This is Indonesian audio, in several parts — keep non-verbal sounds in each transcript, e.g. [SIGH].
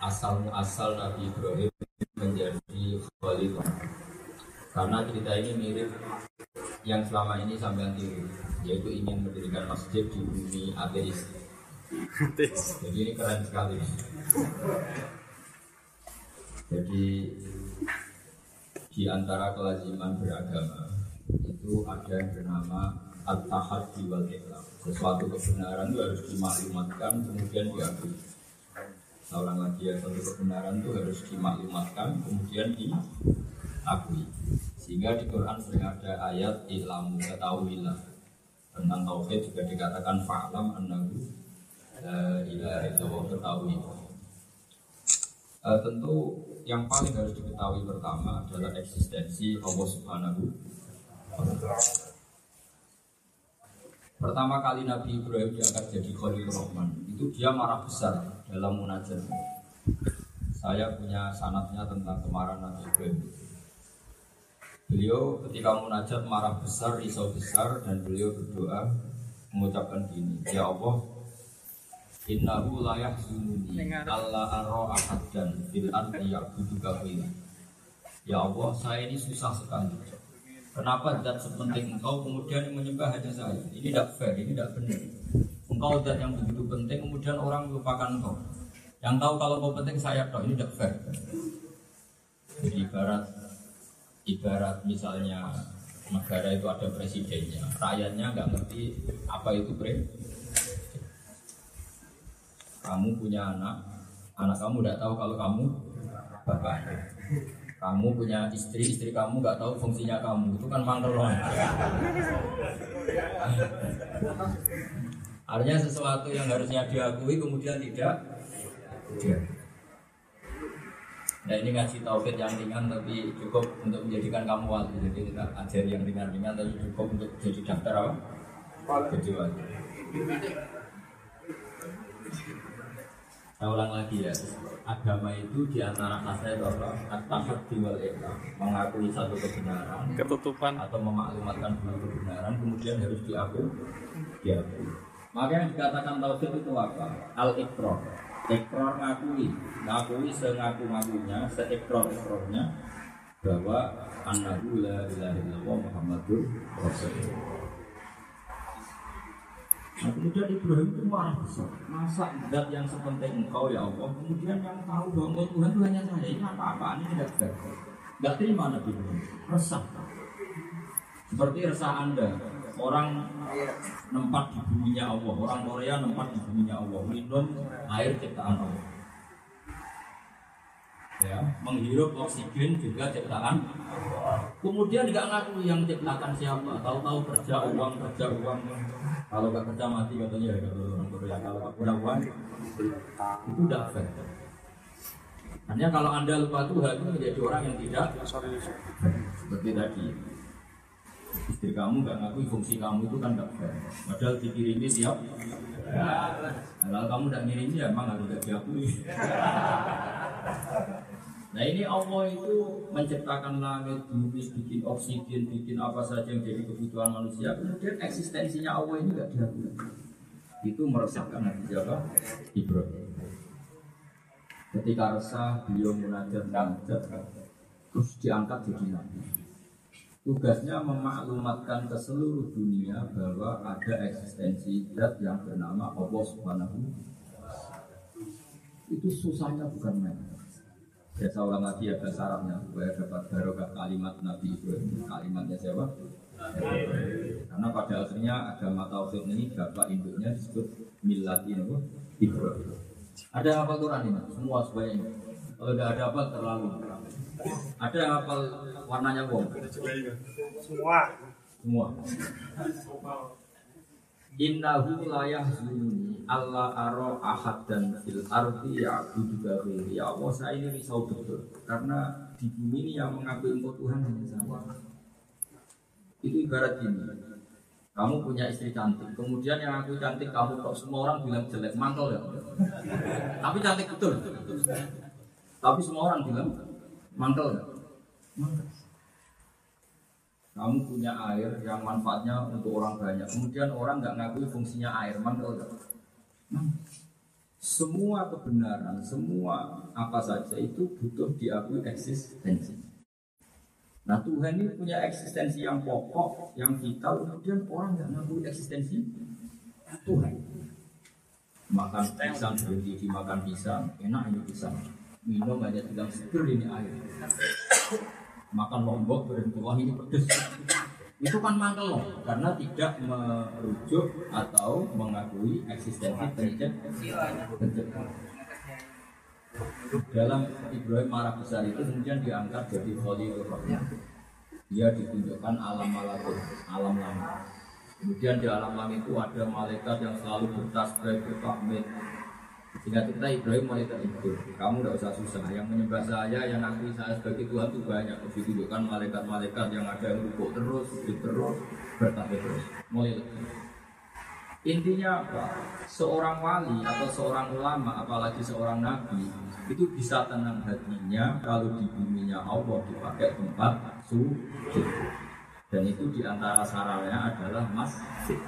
asal asal Nabi Ibrahim menjadi khalifah. Karena cerita ini mirip yang selama ini sampai tiru, yaitu ingin mendirikan masjid di bumi ateis. Jadi ini keren sekali. Jadi di antara kelaziman beragama itu ada yang bernama at-tahaddi wal Sesuatu kebenaran itu harus dimaklumatkan kemudian diakui. Seorang lagi ya satu kebenaran itu harus dimaklumatkan kemudian diakui. Sehingga di Quran sering ada ayat ilamu ketahuilah tentang tauhid juga dikatakan fa'lam annahu la ilaha illallah ketahui. Uh, tentu yang paling harus diketahui pertama adalah eksistensi Allah Subhanahu. Pertama kali Nabi Ibrahim diangkat jadi Khalil Rahman Itu dia marah besar dalam munajat Saya punya sanatnya tentang kemarahan Nabi Ibrahim Beliau ketika munajat marah besar, risau besar Dan beliau berdoa mengucapkan gini Ya Allah Innahu layak sununi Allah arro dan fil ardi ya'budu Ya Allah, saya ini susah sekali Kenapa zat sepenting engkau kemudian menyembah hanya saya? Ini tidak fair, ini tidak benar. Engkau zat yang begitu penting kemudian orang melupakan engkau. Yang tahu kalau kau penting saya tahu ini tidak fair. Jadi ibarat ibarat misalnya negara itu ada presidennya, rakyatnya nggak ngerti apa itu presiden. Kamu punya anak, anak kamu tidak tahu kalau kamu bapaknya kamu punya istri, istri kamu nggak tahu fungsinya kamu, itu kan pantauan. [LAUGHS] Artinya sesuatu yang harusnya diakui kemudian tidak. Nah ini ngasih tauhid yang ringan tapi cukup untuk menjadikan kamu wali. Jadi kita ajari yang ringan-ringan tapi cukup untuk jadi daftar apa? Jadi wali. Saya ulang lagi ya, agama itu di antara khasnya itu apa? At-tahaddi wal mengakui satu kebenaran, ketutupan atau memaklumatkan dulu kebenaran, kemudian harus diakui, diakui. Maka yang dikatakan tauhid itu apa? Al-ikrar. Ikrar ngakui, ngakui sengaku-ngakunya, seikrar-ikrarnya bahwa annahu la ilaha illallah Muhammadur Rasulullah. Nah, kemudian Ibrahim itu marah besar. Masa zat yang sepenting engkau ya Allah, kemudian yang tahu bahwa Tuhan itu hanya saya. Ini apa-apa, ini tidak fair. Gak terima Nabi Ibrahim. Resah. Seperti resah Anda. Orang nempat di buminya Allah. Orang Korea nempat di buminya Allah. Minum air ciptaan Allah. Ya, menghirup oksigen juga ciptaan. Kemudian tidak ngaku yang ciptakan siapa. Tahu-tahu kerja uang, kerja uang. Kalau gak kerja mati katanya ya kalau orang Korea. Kalau gak punya uang itu tidak fair. Hanya kalau anda lupa Tuhan itu menjadi orang yang tidak seperti tadi. Istri kamu gak ngakui fungsi kamu itu kan gak fair. Padahal dikirimi siap. Ya. Kalau kamu tidak ngirimi ya emang harus gak diakui. Nah ini Allah itu menciptakan langit, bumi, bikin oksigen, bikin apa saja yang jadi kebutuhan manusia. Kemudian eksistensinya Allah ini tidak diakui. Itu meresahkan Nabi siapa? Ibrahim. Ketika resah, beliau munajat munajat, terus diangkat jadi nabi. Tugasnya memaklumatkan ke seluruh dunia bahwa ada eksistensi zat yang bernama Allah Subhanahu Itu susahnya bukan main. Ya saya ulang lagi ya bahasa supaya dapat barokah kalimat Nabi Ibrahim. Kalimatnya siapa? Karena pada akhirnya agama tauhid ini bapak induknya disebut milati Ibrahim. Ada apa Quran ini? Semua sebanyak Kalau tidak ada apa terlalu. Ada apa warnanya bom? Semua. Semua. Innahu la yahzununi Allah aro ahad dan fil ardi ya'budu ghairi Ya Allah saya ini risau betul. Karena di bumi ini yang mengakui engkau Tuhan hanya sama Itu ibarat ini Kamu punya istri cantik. Kemudian yang aku cantik kamu kok semua orang bilang jelek. Mantel ya? Tapi cantik betul Tapi semua orang bilang Mantel kamu punya air yang manfaatnya untuk orang banyak. Kemudian orang nggak ngakui fungsinya air, mantel semua kebenaran, semua apa saja itu butuh diakui eksistensi. Nah Tuhan ini punya eksistensi yang pokok, yang vital, kemudian orang yang mengakui eksistensi Tuhan. Makan pisang berhenti dimakan pisang, enak ini pisang. Minum aja bilang seger ini air. Makan lombok berhenti wah ini pedes itu kan mangkel karena tidak merujuk atau mengakui eksistensi pencipta. Dalam Ibrahim marah besar itu kemudian diangkat jadi Khalilur Rahman. Dia ditunjukkan alam malakut, alam lama. Kemudian di alam lama itu ada malaikat yang selalu bertasbih, bertahmid, sehingga kita Ibrahim mulai terhibur. Kamu tidak usah susah. Yang menyembah saya, yang akui saya sebagai Tuhan itu banyak. Ditunjukkan malaikat-malaikat yang ada yang rukuk terus, terus, bertahbih terus. Mulai. Intinya apa? Seorang wali atau seorang ulama, apalagi seorang nabi, itu bisa tenang hatinya kalau di buminya Allah dipakai tempat sujud. Dan itu di antara sarannya adalah masjid.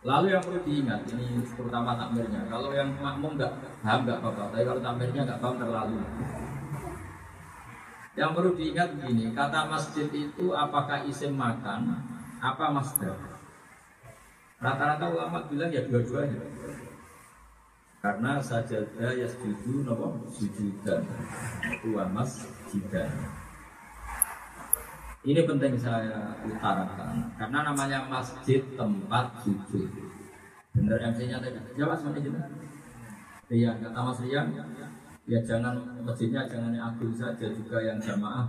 Lalu yang perlu diingat ini terutama takmirnya. Kalau yang makmum nggak paham nggak apa-apa, tapi kalau takmirnya nggak paham terlalu. Yang perlu diingat begini, kata masjid itu apakah isim makan, apa masjid? Rata-rata ulama bilang ya dua-duanya. Karena sajadah ya setuju nopo sujudan, dua masjidan. Ini penting saya utarakan karena namanya masjid tempat sujud. Benar MC-nya tadi. Jawab semuanya jelas. Iya, kata Mas Rian, ya jangan masjidnya jangan yang agung saja juga yang jamaah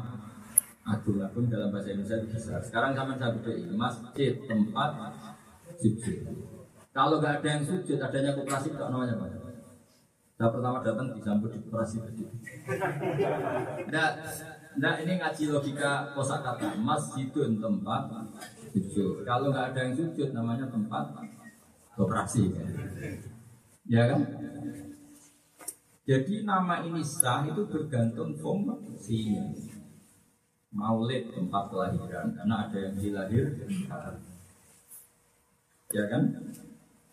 agung agung dalam bahasa Indonesia bisa. Sekarang sama saya bedai masjid tempat sujud. Kalau nggak ada yang sujud, adanya koperasi kok namanya apa? Saya pertama datang disambut di koperasi. Nah, Nah ini ngaji logika kosakata masjidun tempat sujud. Kalau nggak ada yang sujud namanya tempat operasi. Ya kan? Jadi nama ini sah itu bergantung fungsinya. Maulid tempat kelahiran karena ada yang dilahir Ya kan?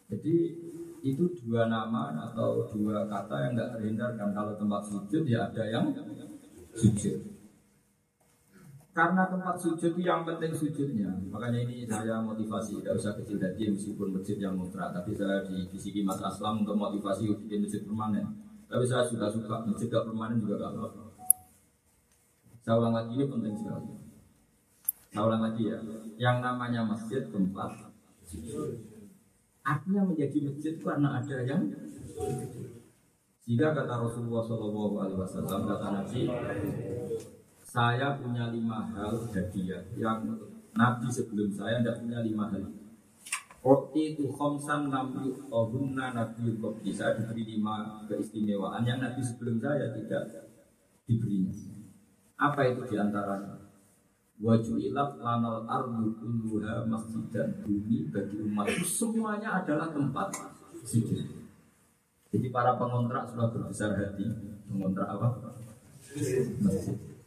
Jadi itu dua nama atau dua kata yang nggak terhindarkan kalau tempat sujud ya ada yang sujud. Karena tempat sujud itu yang penting sujudnya. Makanya ini saya motivasi, tidak usah kecil hati meskipun masjid yang mutra. Tapi saya di fisiki Mas Aslam untuk motivasi bikin masjid permanen. Tapi saya sudah suka masjid gak permanen juga gak apa-apa. Saya ulang lagi ini penting sekali. Saya ulang lagi ya. Yang namanya masjid tempat. Artinya menjadi masjid karena ada yang jika kata Rasulullah SAW kata Nabi saya punya lima hal hadiah yang Nabi sebelum saya tidak punya lima hal. Roti itu khomsan nabi ohunna nabi kopi Saya diberi lima keistimewaan yang Nabi sebelum saya tidak diberinya. Apa itu di antaranya? Wajulat lanal ardu kulluha masjid dan bumi bagi umat semuanya adalah tempat sujud. Jadi para pengontrak sudah berbesar hati mengontrak apa? Masjid.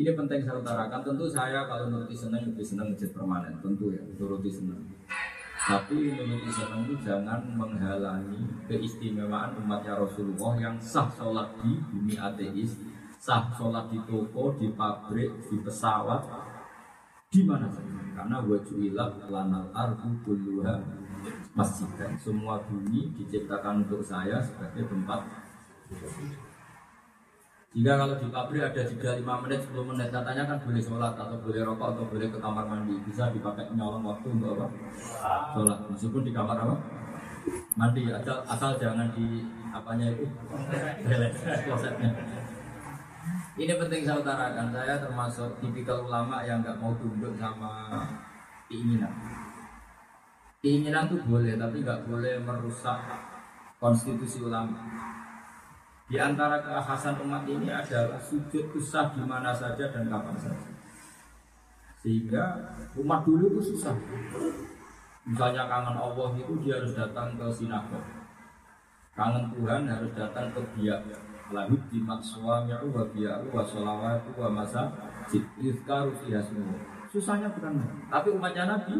Ini penting saya utarakan. Tentu saya kalau nuruti senang lebih senang masjid permanen. Tentu ya, nuruti senang. Tapi nuruti senang itu jangan menghalangi keistimewaan umatnya Rasulullah yang sah sholat di bumi ateis, sah sholat di toko, di pabrik, di pesawat, di mana saja. Karena wajuilah lanal arbu kulluha masjid. Semua bumi diciptakan untuk saya sebagai tempat jika kalau di pabrik ada 3-5 menit, 10 menit. Katanya kan boleh sholat atau boleh rokok atau boleh ke kamar mandi. Bisa dipakai nyolong waktu untuk apa? Sholat, meskipun di kamar apa? Mandi, asal, asal jangan di apanya itu? Klosetnya Ini penting saya utarakan, saya termasuk tipikal ulama yang nggak mau tunduk sama keinginan. Keinginan itu boleh, tapi nggak boleh merusak konstitusi ulama di antara kekhasan umat ini adalah sujud susah di mana saja dan kapan saja. Sehingga umat dulu itu susah. Misalnya kangen Allah itu dia harus datang ke sinagog. Kangen Tuhan harus datang ke biak. Lalu di makswami'u wa bi'u wa sholawatu wa masa yuzkaru semua. Susahnya bukan Tapi umatnya Nabi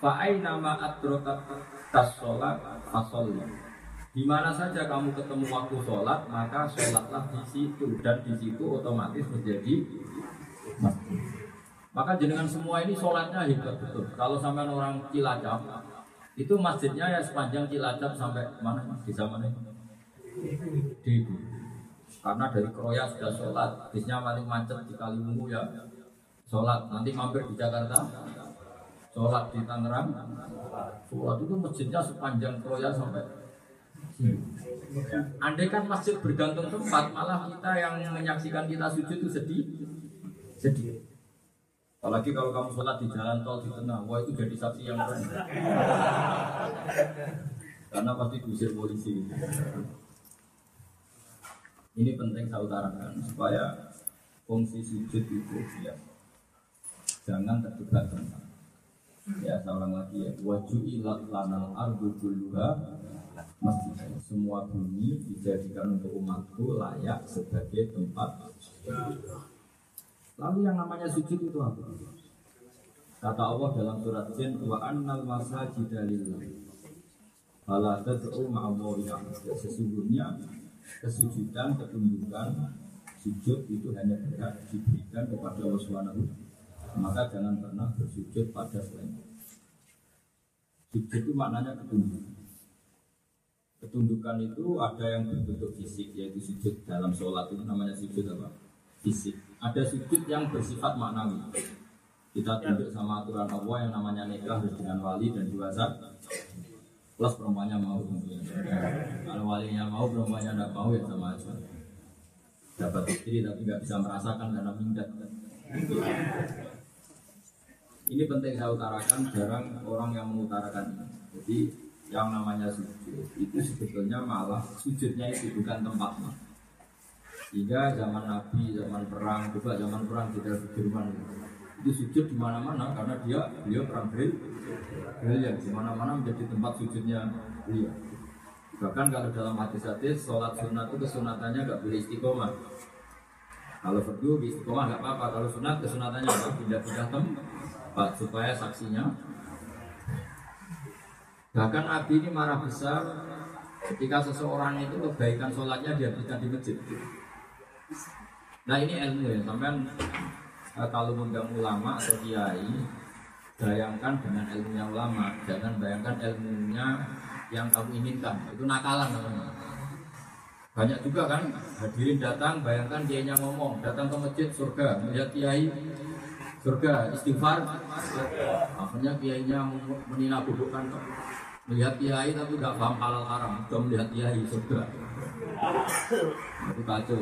Fa'ai nama adrokat tas sholat fasolli. Di mana saja kamu ketemu waktu sholat, maka sholatlah di situ dan di situ otomatis menjadi. Maka jenengan semua ini sholatnya hebat betul. Kalau sampai orang Cilacap, itu masjidnya ya sepanjang Cilacap sampai mana? Di mana? Di Karena dari Kroya sudah sholat, bisnya paling macet di Kalimungu ya sholat. Nanti mampir di Jakarta, sholat di Tangerang, sholat itu masjidnya sepanjang Kroya sampai Andai kan masjid bergantung tempat, malah kita yang menyaksikan kita sujud itu sedih, sedih. Apalagi kalau kamu sholat di jalan tol di tengah, wah itu jadi saksi yang keren. Karena pasti diusir polisi. Ini penting saya utarakan supaya fungsi sujud itu ya jangan terjebak tempat. Ya seorang lagi ya waju ilat lanal ardu kulluha masjid. Semua bumi dijadikan untuk umatku layak sebagai tempat. Lalu yang namanya sujud itu apa? Kata Allah dalam surat Jin wa annal masajida lillah. Fala tad'u ma'allahi Sesungguhnya kesujudan, ketundukan, sujud itu hanya berat diberikan kepada Allah Subhanahu maka jangan pernah bersujud pada selain Sujud itu maknanya ketundukan. Ketundukan itu ada yang berbentuk fisik yaitu sujud dalam sholat. Itu namanya sujud apa? Fisik. Ada sujud yang bersifat maknawi. Kita tunduk sama aturan Allah yang namanya nikah harus dengan wali dan zat plus perempuannya mau kalau walinya mau perempuannya tidak mau ya sama aja. Dapat istri tapi nggak bisa merasakan karena minggat ini penting saya utarakan jarang orang yang mengutarakan ini. Jadi yang namanya sujud itu sebetulnya malah sujudnya itu bukan tempatnya hingga zaman Nabi, zaman perang, juga zaman perang di Jerman itu sujud di mana-mana karena dia beliau perang brilliant di mana-mana menjadi tempat sujudnya beliau. Bahkan kalau dalam hadis-hadis sholat sunat itu kesunatannya nggak boleh istiqomah. Kalau fardu istiqomah nggak apa-apa. Kalau sunat kesunatannya apa? Pindah-pindah tempat supaya saksinya. Bahkan Abi ini marah besar ketika seseorang itu kebaikan sholatnya dia bisa di masjid. Nah ini ilmu ya, sampai eh, kalau mengundang ulama atau kiai bayangkan dengan ilmunya ulama jangan bayangkan ilmunya yang kamu inginkan. Itu nakalan namanya banyak juga kan hadirin datang bayangkan kiainya ngomong datang ke masjid surga. Melihat kiai surga istighfar. Akhirnya kiainya menina bubukan melihat kiai tapi nggak paham halal haram. Sudah melihat kiai surga. Itu kacau.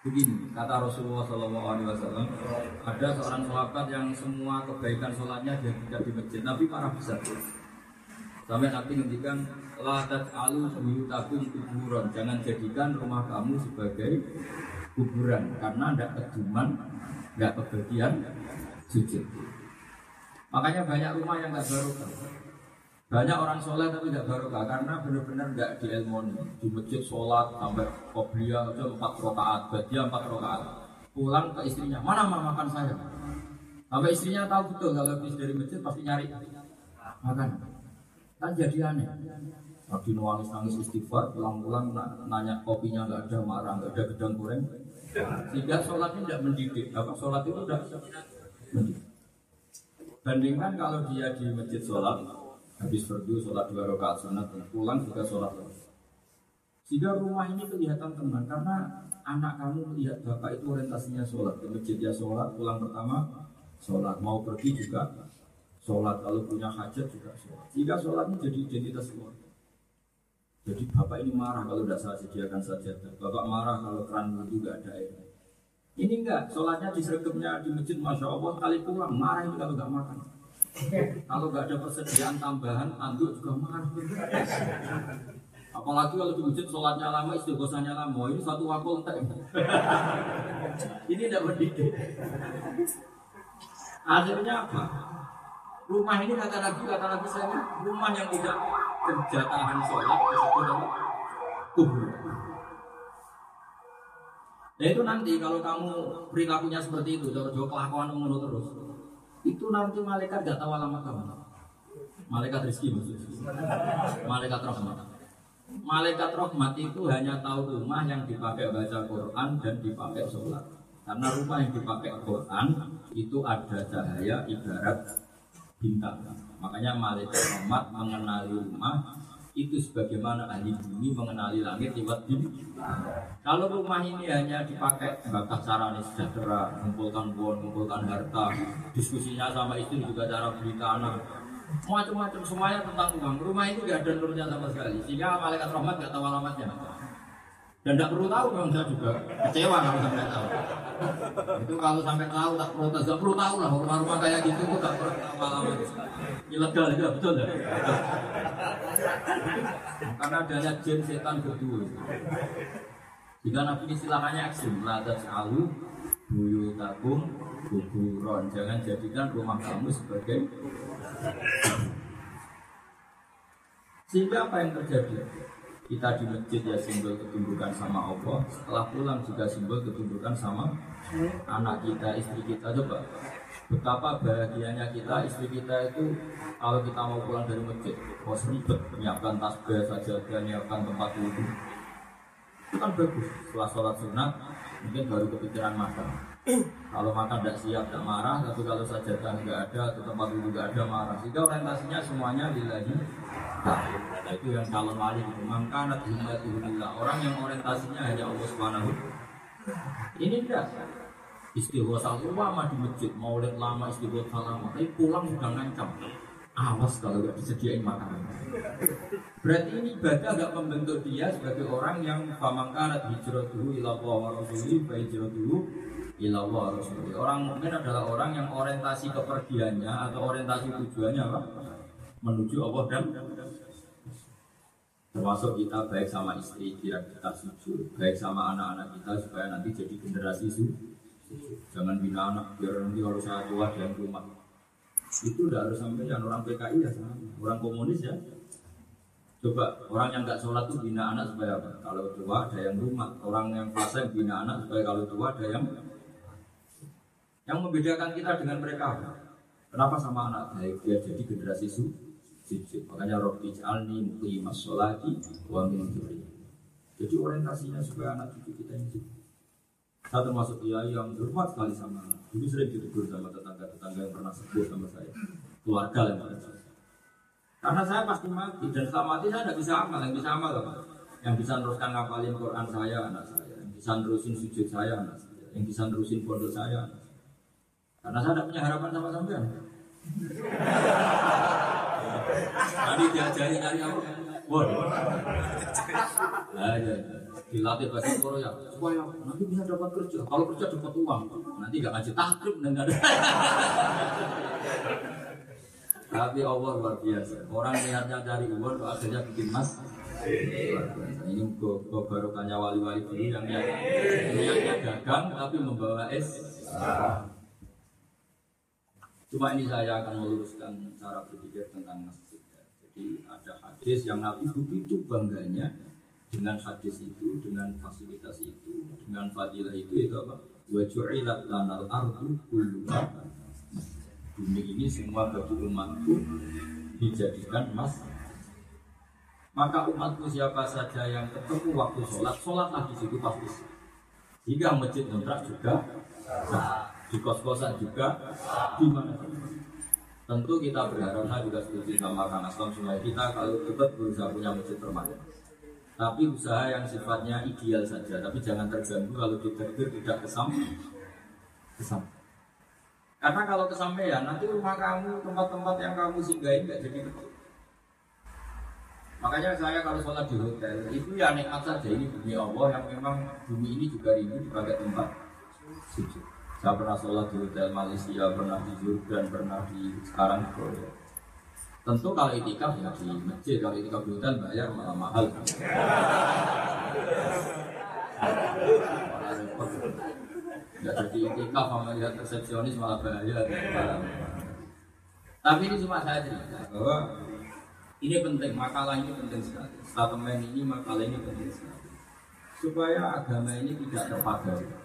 Begini kata Rasulullah SAW ada seorang sahabat yang semua kebaikan sholatnya dia tidak di masjid, Nabi marah besar. Sampai Nabi ngendikan latat alu buyutakum kuburan, jangan jadikan rumah kamu sebagai kuburan karena tidak keduman, tidak kebagian sujud. Makanya banyak rumah yang nggak barokah. Banyak orang sholat tapi tidak barokah karena benar-benar nggak di ilmu di masjid sholat sampai kopiah itu empat rokaat, badia empat rokaat. Pulang ke istrinya, mana mama makan saya? Sampai istrinya tahu betul kalau habis dari masjid pasti nyari makan. Kan jadi aneh. Lagi nangis nangis istighfar, pulang-pulang nanya kopinya nggak ada, marah nggak ada gedang goreng. Sehingga sholatnya tidak mendidik. Apa sholat itu tidak. Bandingkan kalau dia di masjid sholat, habis fardu sholat dua rakaat sunat pulang juga sholat. Sehingga rumah ini kelihatan tenang karena anak kamu melihat bapak itu orientasinya sholat. Ke masjid ya sholat pulang pertama sholat. Mau pergi juga sholat. Kalau punya hajat juga sholat. Sehingga sholat ini jadi identitas keluarga jadi bapak ini marah kalau tidak saya sediakan saja bapak marah kalau keran itu gak ada air ini enggak sholatnya disergemnya di masjid masya Allah kali pulang marah ini kalau nggak makan kalau nggak ada persediaan tambahan, anduk juga marah. Apalagi kalau di masjid sholatnya lama, istighosahnya lama, ini satu waktu entek. ini tidak mendidik. Akhirnya apa? Rumah ini kata Nabi, kata Nabi saya, rumah yang tidak kerja tahan sholat disebut apa? Kubur. Nah itu nanti kalau kamu perilakunya seperti itu, coba-coba kelakuan menurut terus, itu nanti malaikat gak tahu alamat kamu. Malaikat rezeki maksudnya. Malaikat rahmat. Malaikat rahmat itu hanya tahu rumah yang dipakai baca Quran dan dipakai sholat. Karena rumah yang dipakai Quran itu ada cahaya ibarat bintang. Makanya malaikat rahmat mengenali rumah itu sebagaimana ahli bumi mengenali langit lewat bintang. Kalau rumah ini hanya dipakai bakat cara sejahtera, mengumpulkan bon, mengumpulkan harta, diskusinya sama istri juga cara beli tanah, macam-macam semuanya tentang uang. Rumah itu gak ada nurnya sama sekali. Sehingga malaikat rahmat gak tahu alamatnya. Dan tidak perlu tahu memang saya juga kecewa kalau sampai tahu. Itu kalau sampai tahu tak protes, gak perlu tahu lah rumah-rumah kayak gitu itu tak perlu tahu alamatnya. Ilegal juga betul ya. Karena adanya jin setan berdua. Jika Nabi istilahnya ekstrim, ladat alu buyutakum kuburon. Jangan jadikan rumah kamu sebagai sehingga apa yang terjadi? Kita di masjid ya simbol ketundukan sama Allah. Setelah pulang juga simbol ketundukan sama anak kita, istri kita. Coba betapa bahagianya kita, istri kita itu kalau kita mau pulang dari masjid, bos ribet menyiapkan tasbih saja, menyiapkan tempat wudhu. Itu kan bagus. Setelah sholat sunat, mungkin baru kepikiran makan. Kalau makan tidak siap tidak marah, tapi kalau sajadah nggak ada atau tempat duduk nggak ada marah. Sehingga orientasinya semuanya lillahi Nah, itu yang calon wali itu. Mangkana himmatuhulillah. Orang yang orientasinya hanya Allah Subhanahu. Ini enggak. Istighosah ulama di masjid, maulid lama istighosah lama, tapi pulang sudah ngancam. Awas kalau nggak disediain makanan. Berarti ini ibadah gak membentuk dia sebagai orang yang famangkanat hijrah dulu ila Allah wa rasulih hijrah dulu ilallah rasulullah. Orang mukmin adalah orang yang orientasi kepergiannya atau orientasi tujuannya apa? Menuju Allah dan termasuk kita baik sama istri biar kita sujud, baik sama anak-anak kita supaya nanti jadi generasi sujud. Jangan bina anak biar nanti kalau saya tua dan rumah. Itu udah harus sampai yang orang PKI ya sama, orang komunis ya. Coba orang yang nggak sholat itu bina anak supaya apa? Kalau tua ada yang rumah, orang yang fasik bina anak supaya kalau tua ada yang yang membedakan kita dengan mereka Kenapa sama anak baik dia jadi generasi sujud. Makanya Robi Jalni Muqimah Sholati wa min Jadi orientasinya supaya anak cucu kita ini saya termasuk dia yang berhormat sekali sama anak. Dulu sering ditegur sama tetangga-tetangga yang pernah sepuh sama saya. Keluarga yang pada saya. Karena saya pasti mati dan setelah mati saya tidak bisa amal. Yang bisa amal apa? Yang bisa meneruskan ngapalin Quran saya anak saya. Yang bisa nerusin sujud saya anak saya. Yang bisa nerusin pondok saya. Karena saya tidak punya harapan sama sampean. Tadi diajari dari apa? Waduh. Nah, ya, dilatih bahasa Korea supaya nanti bisa dapat kerja. Kalau kerja dapat uang, nanti gak ngaji takrib dan gak ada. Tapi Allah luar biasa. Orang niatnya dari uang, akhirnya bikin mas. Ini barokahnya wali-wali dulu yang niatnya dagang tapi membawa es. Cuma ini saya akan meluruskan cara berpikir tentang masjid. Jadi ada hadis yang Nabi begitu bangganya dengan hadis itu, dengan fasilitas itu, dengan fadilah itu itu apa? Wa ju'ilat lanal ardu kulluha Bumi ini semua bagi umatku dijadikan emas. Maka umatku siapa saja yang ketemu waktu sholat, sholatlah di situ pasti. Jika masjid kontrak juga di kos-kosan juga di mana tentu kita berharap saya juga setuju sama Kang Aslam supaya kita kalau tetap berusaha punya masjid permanen. Tapi usaha yang sifatnya ideal saja tapi jangan terganggu kalau diterbit tidak kesam. Kesam. Karena kalau kesampaian nanti rumah kamu tempat-tempat yang kamu singgahin nggak jadi betul. Makanya saya kalau sholat di hotel itu ya nikmat saja. Ini bumi Allah yang memang bumi ini juga ini dipakai tempat. Sujud. Saya pernah sholat di hotel Malaysia, pernah di Jordan, pernah di sekarang Korea. Tentu kalau itikaf ya di masjid, kalau itikaf di hotel bayar malah mahal. Tidak jadi itikaf sama lihat resepsionis malah bayar. Tapi ini cuma saya cerita bahwa ini penting, makalah ini penting sekali. Statement ini, makalah ini penting sekali. Supaya agama ini tidak terpakai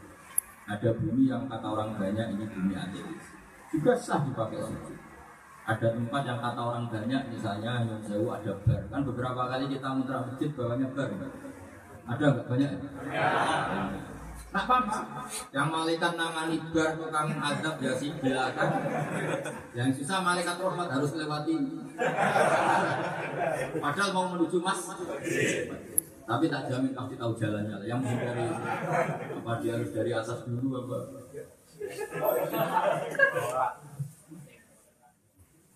ada bumi yang kata orang banyak ini bumi ateis juga sah dipakai sujud ada tempat yang kata orang banyak misalnya yang jauh ada bar kan beberapa kali kita muter masjid bawahnya bar ada nggak banyak ya? Tak apa Yang malaikat nangani bar tukang adab ya si belakang. Yang susah malaikat rahmat harus lewati. Padahal mau menuju mas. Tapi tak jamin pasti tahu jalannya. Yang dari apa dia harus dari atas dulu apa?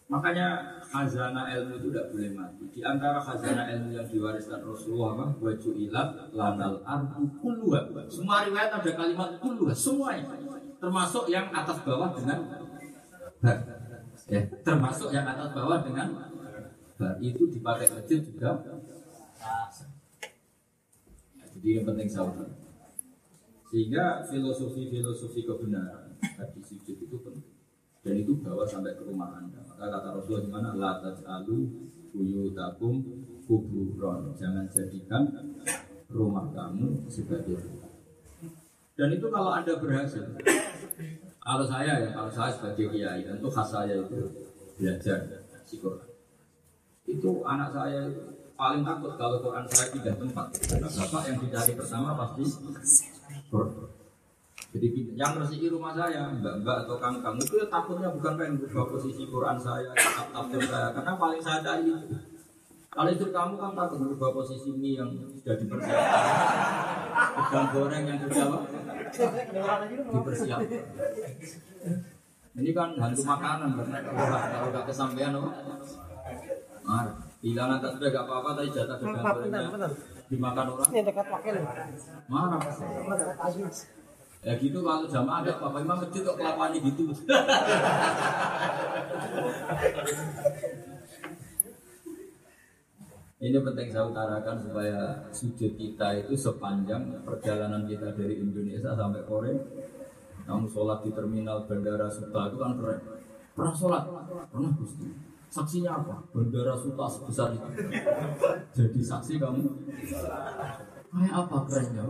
Makanya khazanah ilmu itu tidak boleh mati. Di antara khazanah ilmu yang diwariskan Rasulullah apa? Waju ilat lanal ardu kulluha. Semua riwayat ada kalimat kulluha, semua Termasuk yang atas bawah dengan. Ya, termasuk yang atas bawah dengan bar. Itu dipakai masjid juga. Jadi yang penting saudara. Sehingga filosofi-filosofi kebenaran hadis sujud itu penting. Dan itu bawa sampai ke rumah anda. Maka kata Rasulullah gimana la taj'alu buyutakum kuburon jangan jadikan rumah kamu sebagai rumah. Dan itu kalau anda berhasil kalau saya ya kalau saya sebagai kiai tentu khas saya itu belajar si Quran. Itu anak saya paling takut kalau Quran saya tidak tempat bapak yang dicari pertama pasti jadi yang resiki rumah saya, mbak-mbak atau kang-kang itu ya takutnya bukan pengen berubah posisi Quran saya, kitab tafsir saya, karena paling saya ada itu. Kalau istri kamu kan takut berubah posisi ini yang sudah dipersiapkan, udang goreng yang sudah dipersiapkan. Ini kan hantu makanan, karena kalau nggak kesampaian apa? Marah. Bila nanti sudah gak apa-apa, tadi jatah udang gorengnya dimakan orang. Ini dekat wakil. Marah. Ya gitu kalau jamaah ada Bapak Imam masjid kok kelakuan gitu. [LAUGHS] Ini penting saya utarakan supaya sujud kita itu sepanjang perjalanan kita dari Indonesia sampai Korea. Kamu sholat di terminal bandara Suta itu kan keren. Pernah sholat? Pernah Gusti. Saksinya apa? Bandara Suta sebesar itu. Jadi saksi kamu. Kayak apa kerennya?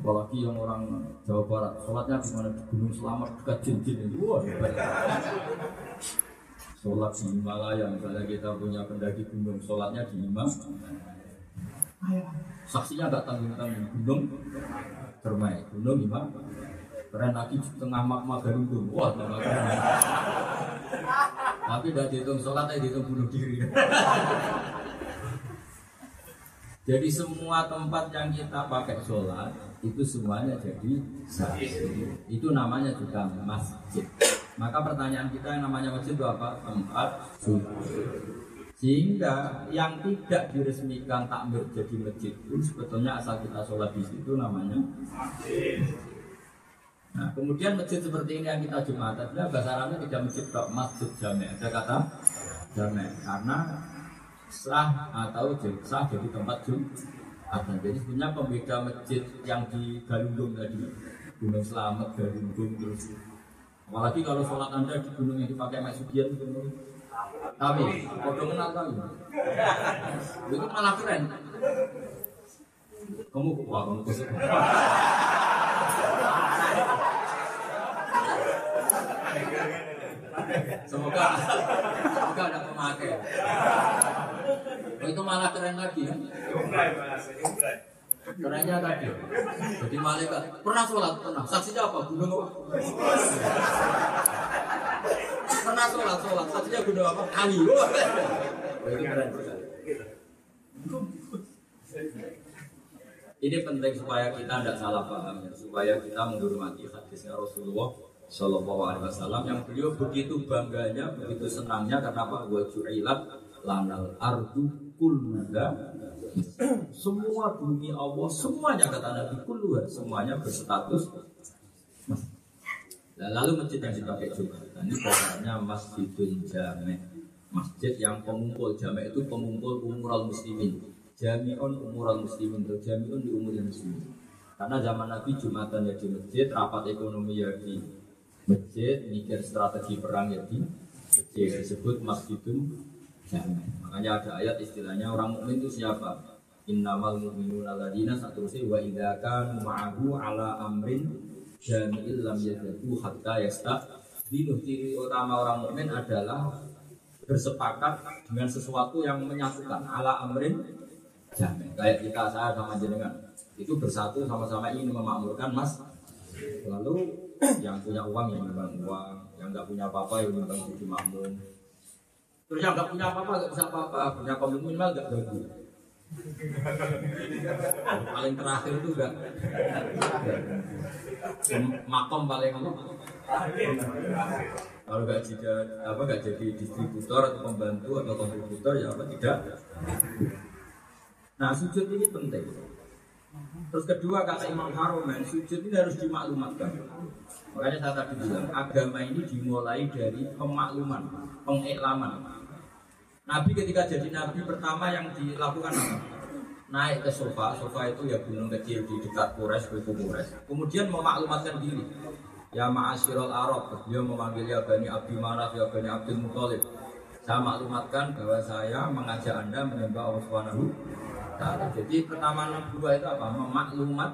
Apalagi yang orang Jawa Barat, sholatnya di mana di Gunung Selamat dekat jin-jin itu, wah hebat. Sholat di Himalaya, misalnya kita punya pendaki gunung, sholatnya di Himalaya. Saksinya nggak tanggung-tanggung gunung Termai, gunung Himalaya. Keren lagi di tengah magma Galunggung, wah tambah keren. Tapi tidak dihitung sholatnya dihitung bunuh diri. Jadi semua tempat yang kita pakai sholat itu semuanya jadi saksi. Itu namanya juga masjid. Maka pertanyaan kita yang namanya masjid itu apa? Tempat sujud. Sehingga yang tidak diresmikan takmir jadi masjid pun sebetulnya asal kita sholat di situ namanya masjid. Nah, kemudian masjid seperti ini yang kita jumatan, bahasa Arabnya tidak masjid masjid jamek. Ada kata jamek karena sah atau sah jadi tempat jumatan. Jadi sebenarnya pembeda masjid yang di Galunggung tadi, Gunung Selamat, Galunggung terus. Apalagi kalau sholat anda di gunung yang dipakai Mak Sugian itu tapi kode kenal kali itu malah keren kamu wah kamu kusuk semoga semoga ada pemakai Oh, itu malah keren lagi ya. Kerennya tadi. Jadi malaikat pernah sholat pernah. Saksinya apa? Gunung apa? pernah sholat sholat. Saksinya gunung apa? Kayu. Oh, itu keren Ini penting supaya kita tidak salah paham ya, supaya kita menghormati hadisnya Rasulullah Shallallahu Alaihi Wasallam yang beliau begitu bangganya, begitu senangnya karena apa? Wajulat lanal ardu kulluha. Semua bumi Allah semuanya kata Nabi kulluha semuanya berstatus. Nah, lalu masjid yang dipakai Jumatan ini pokoknya masjidul jame masjid yang pengumpul jame itu pengumpul umural muslimin jami'un umural muslimin atau jami'un di umur muslimin. Karena zaman Nabi Jumatan ya di masjid rapat ekonomi ya di masjid mikir strategi perang ya di masjid disebut masjidul jame Makanya ada ayat istilahnya orang mukmin itu siapa? Innamal mu'minuna alladzina satrusih wa idza kanu ma'ahu ala amrin jami'il lam yadhu hatta yasta. Dino ciri utama orang mukmin adalah bersepakat dengan sesuatu yang menyatukan ala amrin jamin. Kayak kita saya sama jenengan itu bersatu sama-sama ingin memakmurkan mas. Lalu yang punya uang yang nyumbang uang, yang nggak punya apa-apa yang nyumbang jadi makmum. Terus yang nggak punya apa-apa nggak bisa apa-apa, punya komitmen minimal nggak bagus. [LAUGHS] paling terakhir itu enggak makom paling apa kalau nggak jadi apa nggak jadi distributor atau pembantu atau kontributor ya apa tidak nah sujud ini penting terus kedua kata Imam Haromen sujud ini harus dimaklumatkan makanya saya tadi bilang agama ini dimulai dari pemakluman pengiklaman Nabi ketika jadi nabi pertama yang dilakukan apa? Naik ke sofa, sofa itu ya gunung kecil di dekat Kures, buku Kures. Kemudian memaklumatkan diri. Ya ma'asyiral Arab, beliau memanggil ya Bani Abdi Manaf, ya Bani Abdul Muthalib. Saya maklumatkan bahwa saya mengajak Anda menyembah Allah Subhanahu Jadi pertama dua itu apa? Memaklumat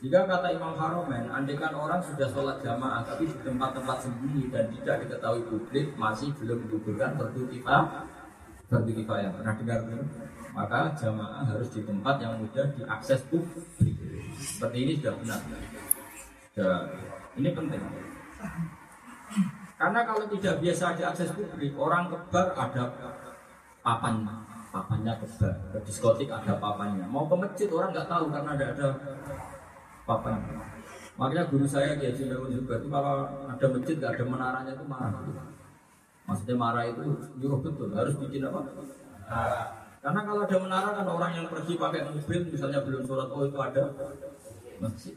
jika kata Imam Haromen, andekan orang sudah sholat jamaah tapi di tempat-tempat sembunyi dan tidak diketahui publik masih belum menggugurkan fardu kifayah. Kifayah pernah dengar? Maka jamaah harus di tempat yang mudah diakses publik. Seperti ini sudah benar. Sudah, ini penting. Karena kalau tidak biasa diakses publik, orang kebar ada papan, papannya kebar. Ke diskotik ada papannya. Mau ke masjid orang nggak tahu karena ada ada papan. Makanya guru saya Kiai Jimbewun juga itu kalau ada masjid gak ada menaranya itu marah. Maksudnya marah itu nyuruh betul harus bikin apa? Karena kalau ada menara kan orang yang pergi pakai mobil misalnya belum sholat oh itu ada masjid.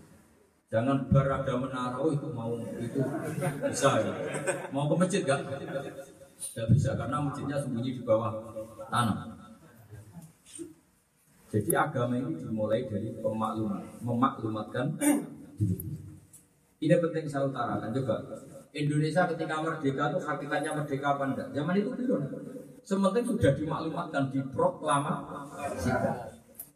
Jangan bar ada menara oh itu mau itu bisa ya. Mau ke masjid gak? Gak bisa karena masjidnya sembunyi di bawah tanah. Jadi agama ini dimulai dari pemakluman, memaklumatkan [CLEARS THROAT] Ini penting saya utarakan juga. Indonesia ketika merdeka itu hakikatnya merdeka apa enggak? Zaman itu belum. Sementing sudah dimaklumatkan, diproklamasi.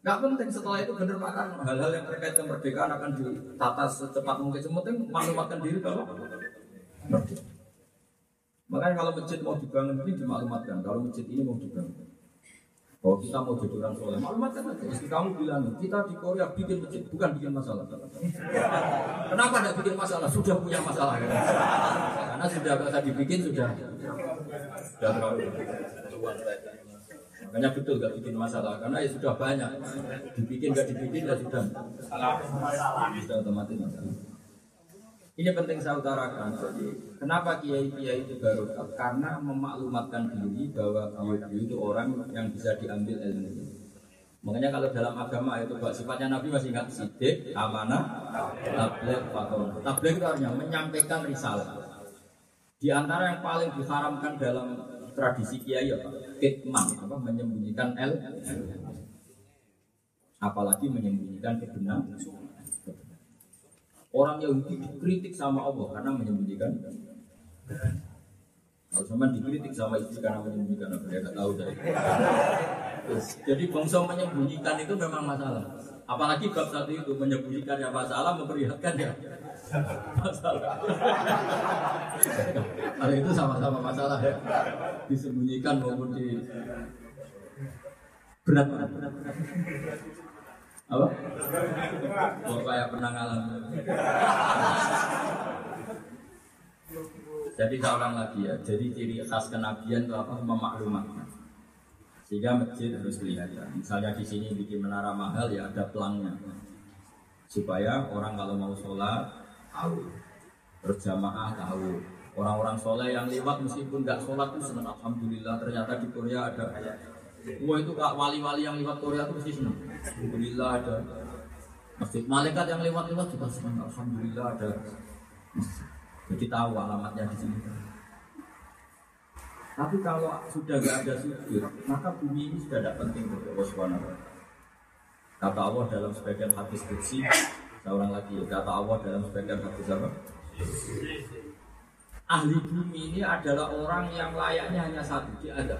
Gak penting setelah itu benar makan hal-hal yang terkait dengan kemerdekaan akan ditata secepat mungkin. Sementing maklumatkan diri kalau merdeka. Makanya kalau masjid mau dibangun ini dimaklumatkan. Kalau masjid ini mau dibangun. Oh kita mau jadi orang soleh, maklumat kan aja. Kamu bilang kita di Korea bikin masjid bukan bikin masalah. Kenapa tidak bikin masalah? Sudah punya masalah. Ya? Karena sudah bisa dibikin sudah sudah terlalu. Makanya betul gak bikin masalah karena ya sudah banyak. Dibikin gak dibikin ya sudah sudah otomatis masalah. Ini penting saya utarakan. Kenapa kiai-kiai itu baru? Karena memaklumatkan diri bahwa kiai itu orang yang bisa diambil ilmu. Makanya kalau dalam agama itu bahwa sifatnya Nabi masih ingat sidik, amanah, tabligh, faton. Tabligh itu artinya menyampaikan risalah. Di antara yang paling diharamkan dalam tradisi kiai apa? Kitman, apa menyembunyikan el, apalagi menyembunyikan kebenaran. Orang Yahudi dikritik sama Allah karena menyembunyikan. Kalau sama dikritik sama istri karena menyembunyikan apa ya tahu dari. Jadi bangsa menyembunyikan itu memang masalah. Apalagi bab satu itu menyembunyikan yang masalah, memperlihatkan ya masalah. Kalau itu sama-sama masalah ya. Disembunyikan maupun di berat berat berat. berat. Apa? Oh, kayak pernah ngalamin. Jadi seorang lagi ya, jadi ciri khas kenabian itu apa? Memaklumatkan. Sehingga masjid harus kelihatan. Misalnya di sini bikin menara mahal ya ada pelangnya. Supaya orang kalau mau sholat tahu. Terus jamaah tahu. Orang-orang sholat yang lewat meskipun nggak sholat itu senang. Alhamdulillah ternyata di Korea ada Wah itu kak wali-wali yang lewat Korea itu mesti senang. Alhamdulillah ada masjid. Malaikat yang lewat-lewat juga senang. Alhamdulillah ada masjid. Jadi tahu alamatnya di sini. Tapi kalau sudah gak ada sujud, maka bumi ini sudah tidak penting untuk Allah Subhanahu Kata Allah dalam sebagian hadis kursi, seorang lagi kata Allah dalam sebagian hadis apa? Ahli bumi ini adalah orang yang layaknya hanya satu diadab.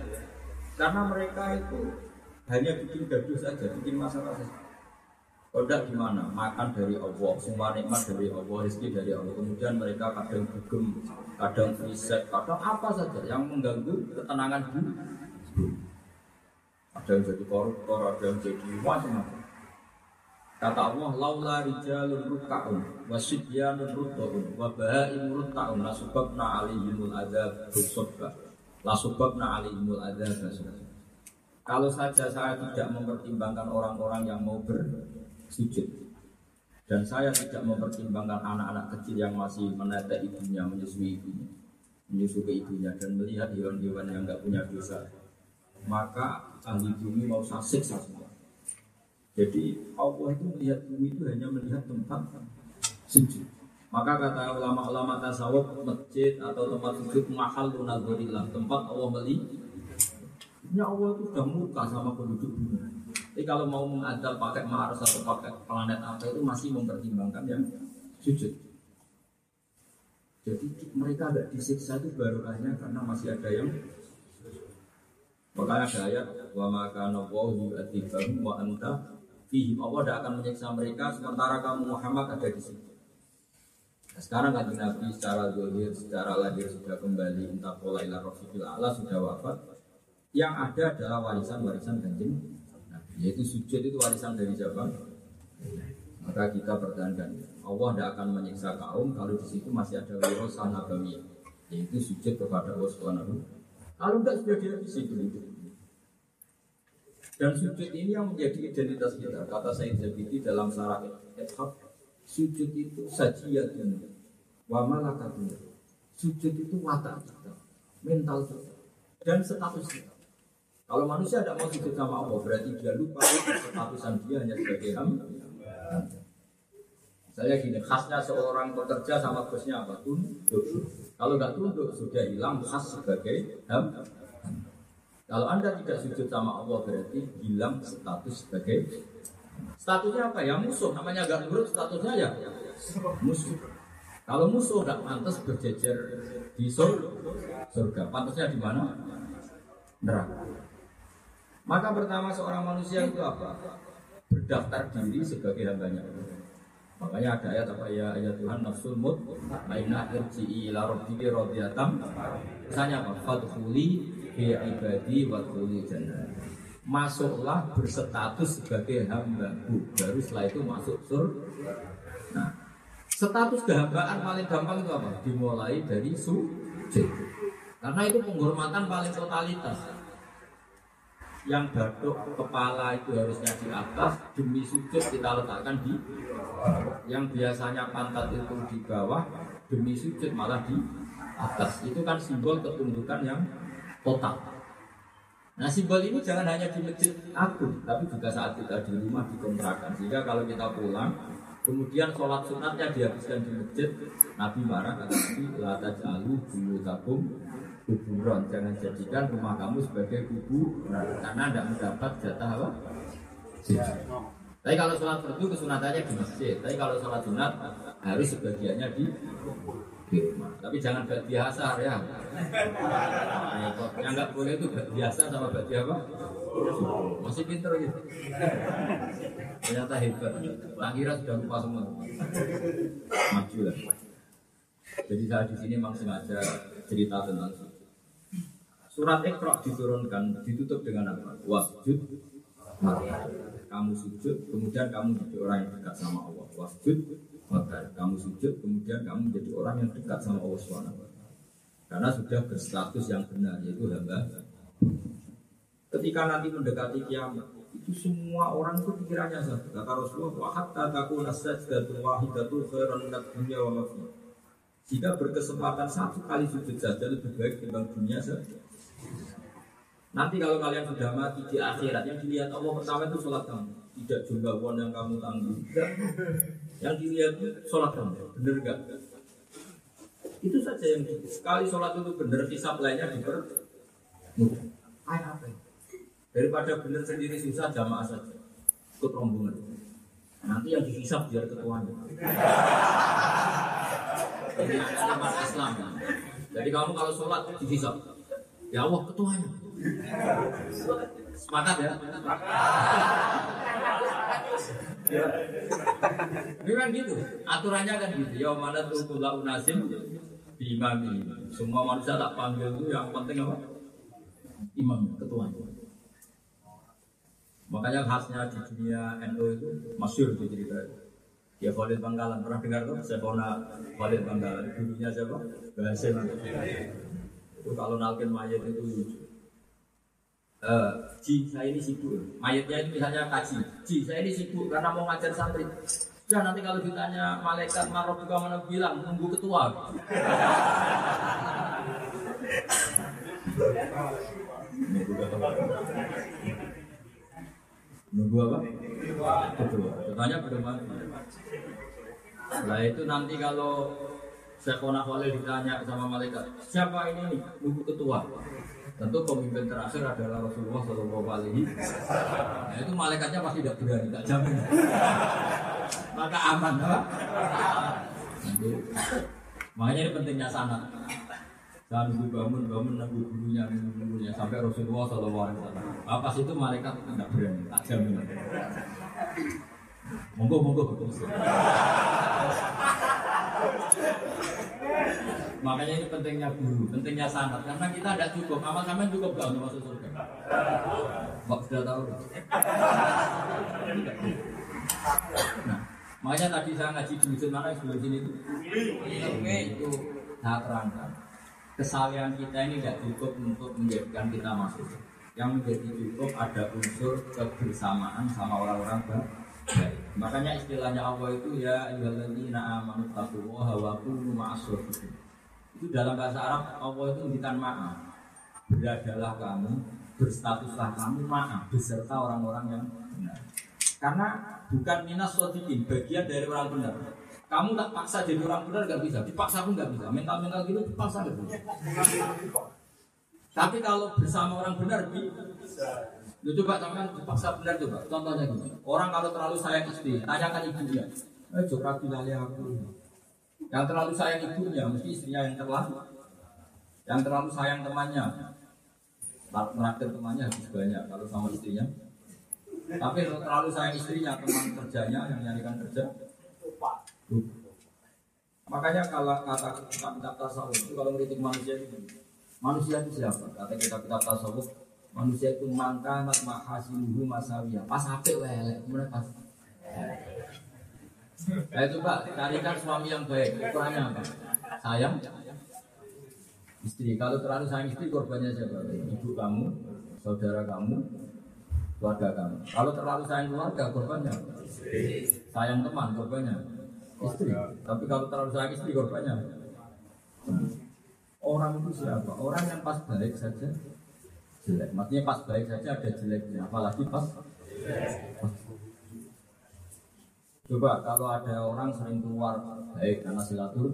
Karena mereka itu hanya bikin gaduh saja, bikin masalah saja. Kodak gimana? Makan dari Allah, semua nikmat dari Allah, rezeki dari Allah. Kemudian mereka kadang dugem, kadang riset, kadang apa saja yang mengganggu ketenangan hidup. Ada yang jadi koruptor, ada yang jadi macam-macam. Kata Allah, laula rijalun rukkaun, wasidyanun rukkaun, wabahaim rukkaun, lasubabna alihimul adab busubba, lasubabna alihimul adab Kalau saja saya tidak mempertimbangkan orang-orang yang mau bersujud, dan saya tidak mempertimbangkan anak-anak kecil yang masih menetek ibunya, menyusui ibunya, menyusui ibunya, dan melihat hewan-hewan yang nggak punya dosa, maka ahli bumi mau saya siksa semua. Jadi Allah itu melihat bumi itu hanya melihat tempat sujud. Maka kata ulama-ulama tasawuf masjid atau tempat sujud mahal lunazurillah tempat Allah melihat. Ini Allah itu sudah murka sama penduduk bumi. Jadi kalau mau mengadal pakai Mars atau pakai planet apa itu masih mempertimbangkan yang sujud. Jadi mereka agak disiksa itu baru hanya karena masih ada yang Makanya ada ayat wa maka nawahu yu'adzibahum wa anta Fihim Allah tidak akan menyiksa mereka sementara kamu Muhammad ada di situ. Nah, sekarang kan Nabi secara zahir, secara lahir sudah kembali entah pola ilah rofiqil Allah sudah wafat. Yang ada adalah warisan-warisan kanjeng yaitu sujud itu warisan dari siapa? Maka kita pertahankan Allah tidak akan menyiksa kaum kalau di situ masih ada wirasa nabawiyah yaitu sujud kepada Allah Subhanahu. Kalau tidak sudah situ dan sujud ini yang menjadi identitas kita. Kata Said Zabidi dalam sarah sujud itu sajiyatun wa malakatun. Sujud itu watak kita, mental kita, dan status kita. Kalau manusia tidak mau sujud sama Allah, berarti dia lupa statusan dia hanya sebagai hamba. Saya gini, khasnya seorang pekerja sama bosnya apa? Tunduk. Kalau nggak tunduk, sudah hilang khas sebagai hamba. Kalau Anda tidak sujud sama Allah berarti hilang status sebagai statusnya apa ya musuh namanya gak nurut statusnya ya musuh. Kalau musuh nggak pantas berjejer di surga, pantasnya di mana? Neraka. Maka pertama seorang manusia itu apa? Berdaftar diri sebagai hambanya Makanya ada ayat apa ya ayat Tuhan nafsul mut aina irji'i ila rabbiki radiyatan. Misalnya apa? Fadkhuli fi ibadi wa jannah. Masuklah berstatus sebagai hamba baru setelah itu masuk surga. Nah, status kehambaan paling gampang itu apa? Dimulai dari sujud. Karena itu penghormatan paling totalitas. Yang batuk kepala itu harusnya di atas demi sujud kita letakkan di yang biasanya pantat itu di bawah demi sujud malah di atas itu kan simbol ketundukan yang total. Nah simbol ini jangan hanya di masjid agung, tapi juga saat kita di rumah dikontrakan. Sehingga kalau kita pulang, kemudian sholat sunatnya dihabiskan di masjid, Nabi marah kata Nabi, lata jalu bulu tabung kuburan. Jangan jadikan rumah kamu sebagai kubu, karena tidak mendapat jatah apa? Tapi kalau sholat fardu kesunatannya di masjid. Tapi kalau sholat sunat harus sebagiannya di tapi jangan biasa ya. Yang nggak boleh itu biasa sama bagi apa? Masih pinter gitu. Ternyata hebat. Tak kira sudah lupa semua. Maju lah. Jadi saya di sini memang sengaja cerita tentang Surat Iqra diturunkan ditutup dengan apa? Wasjud kamu sujud, kemudian kamu jadi orang yang dekat sama Allah. Wasjud maka kamu sujud kemudian kamu menjadi orang yang dekat sama Allah SWT karena sudah berstatus yang benar yaitu hamba. Ketika nanti mendekati kiamat itu semua orang itu pikirannya satu kata Rasulullah wa hatta takuna sajdatun wahidatul khairan minat dunia wa jika berkesempatan satu kali sujud saja lebih baik dibanding dunia saja. Nanti kalau kalian sudah mati di akhirat yang dilihat Allah pertama itu sholat kamu tidak jumlah uang yang kamu tanggung yang dilihat sholat kamu, bener gak? Itu saja yang sekali sholat itu bener, hisap lainnya diper ya? Daripada bener sendiri susah jamaah saja, ikut rombongan. Nanti yang dihisap biar ketuanya. Ini umat Islam. Jadi kamu kalau sholat dihisap, ya Allah ketuanya. Sepakat ya? Ini kan gitu, aturannya kan gitu. Ya mana tuh kula unasim imami. Semua manusia tak panggil itu yang penting apa? Imam, ketua. Makanya khasnya di dunia NU itu masyur itu cerita. Ya Khalid Bangkalan pernah dengar tuh Sepona Khalid Bangkalan dulunya siapa? Bahasin itu kalau nalkin mayat itu. Uh, saya ini sibuk. Mayatnya itu misalnya kaji. Ji, saya ini sibuk karena mau ngajar santri. Ya nanti kalau ditanya malaikat marok juga mana bilang tunggu ketua. Nunggu apa? Ketua. Ketuanya belum Nah itu nanti kalau Syekhona Khalil ditanya sama malaikat, siapa ini? Nunggu ketua. Tentu pemimpin terakhir adalah Rasulullah Shallallahu Alaihi Nah itu malaikatnya pasti tidak berani, tak jamin. Maka aman, apa? Makanya ini pentingnya sanat. Jangan nunggu bangun, bangun nunggu gurunya, gurunya sampai Rasulullah Shallallahu Alaihi Wasallam. Apa itu malaikat tidak berani, tak jamin. Monggo, monggo. Makanya ini pentingnya guru, pentingnya sanat karena kita tidak cukup. Amal kami cukup gak untuk masuk surga. Mbak sudah tahu. Nah, makanya tadi saya ngaji di masjid mana sebelah sini itu. Itu saya terangkan. Kesalahan kita ini tidak cukup untuk menjadikan kita masuk. Yang menjadi cukup ada unsur kebersamaan sama orang-orang baik. Makanya istilahnya Allah itu ya ayyuhalladzina amanu taqullaha wa kunu. Itu dalam bahasa Arab Allah itu memberikan maaf. Beradalah kamu, berstatuslah kamu maaf beserta orang-orang yang benar. Karena bukan minas shodiqin, bagian dari orang benar. Kamu tak paksa jadi orang benar gak bisa, dipaksa pun gak bisa. Mental-mental gitu dipaksa gak bisa. Tapi kalau bersama orang benar bisa. Coba tangan dipaksa benar coba. Contohnya gini. Orang kalau terlalu sayang istri, tanyakan ibunya. Eh, coba bilali aku. Yang terlalu sayang ibunya, mesti istrinya yang terlalu. Yang terlalu sayang temannya, meraktir temannya habis banyak kalau sama istrinya. Tapi kalau terlalu sayang istrinya, teman kerjanya yang nyarikan kerja, Makanya kalau kata kitab-kitab tasawuf itu kalau mengkritik manusia itu manusia itu siapa? Kata kitab-kitab tasawuf manusia itu mangka mat mahasinuhu masawiyah pas apik wae kemudian pas Nah itu Pak, carikan suami yang baik. Ukurannya apa? Sayang istri. Kalau terlalu sayang istri, korbannya siapa? Ibu kamu, saudara kamu, keluarga kamu. Kalau terlalu sayang keluarga, korbannya sayang teman, korbannya istri. Tapi kalau terlalu sayang istri, korbannya orang itu siapa? Orang yang pas baik saja jelek. Maksudnya pas baik saja ada jeleknya, apalagi pas, pas. Coba kalau ada orang sering keluar baik karena silatur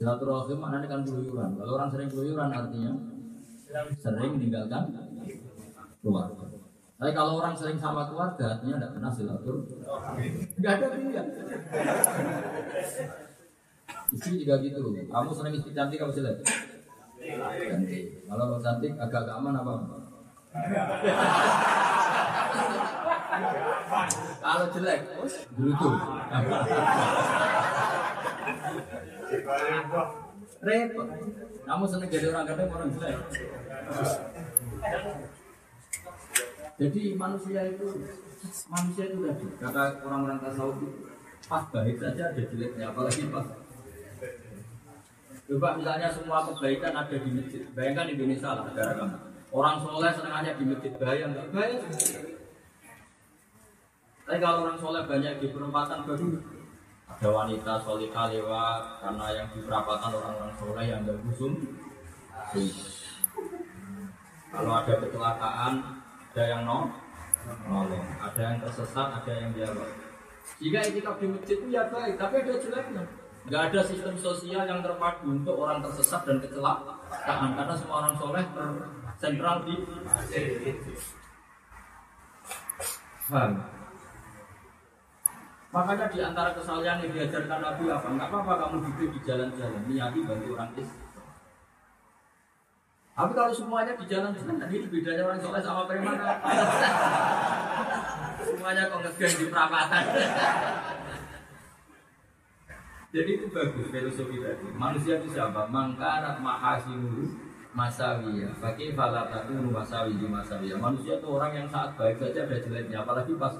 silaturahim maknanya kan keluyuran. Kalau orang sering keluyuran artinya sering meninggalkan keluarga. Tapi kalau orang sering sama keluarga artinya tidak pernah silatur. Tidak ada pilihan. Istri juga gitu. Kamu sering istri cantik kamu jelek. Cantik. Kalau cantik agak-agak aman apa? Kalau jelek, gerutu. Repot. Kamu seneng jadi orang ganteng orang jelek. Jadi manusia itu manusia itu tadi kata orang-orang tasawuf pas baik saja ada jeleknya apalagi pas Coba misalnya semua kebaikan ada di masjid. Bayangkan Indonesia lah negara kamu. Orang soleh senangannya di masjid bahaya enggak bahaya. Tapi kalau orang soleh banyak di perempatan baru ada wanita solihah lewat karena yang di perapatan orang-orang soleh yang enggak busum. Kalau ada kecelakaan, ada yang no, nolong, ada yang tersesat, ada yang jawab. Jika itikaf di masjid itu ya baik, tapi ada jeleknya. Gak ada sistem sosial yang terpadu untuk orang tersesat dan kecelakaan karena semua orang soleh tersentral di? Makanya di antara kesalahan yang diajarkan Nabi apa? Enggak apa-apa kamu duduk di jalan-jalan, niati bantu orang is. Tapi kalau semuanya di jalan-jalan, ini bedanya orang soleh sama preman. [LAUGHS] semuanya kok ngegas di perapatan. [LAUGHS] Jadi itu bagus filosofi tadi. Manusia itu siapa? Mangkarat mahasinu masawiya. Bagi falataku masawi masawiya. Manusia itu orang yang saat baik saja ada jeleknya. Apalagi pas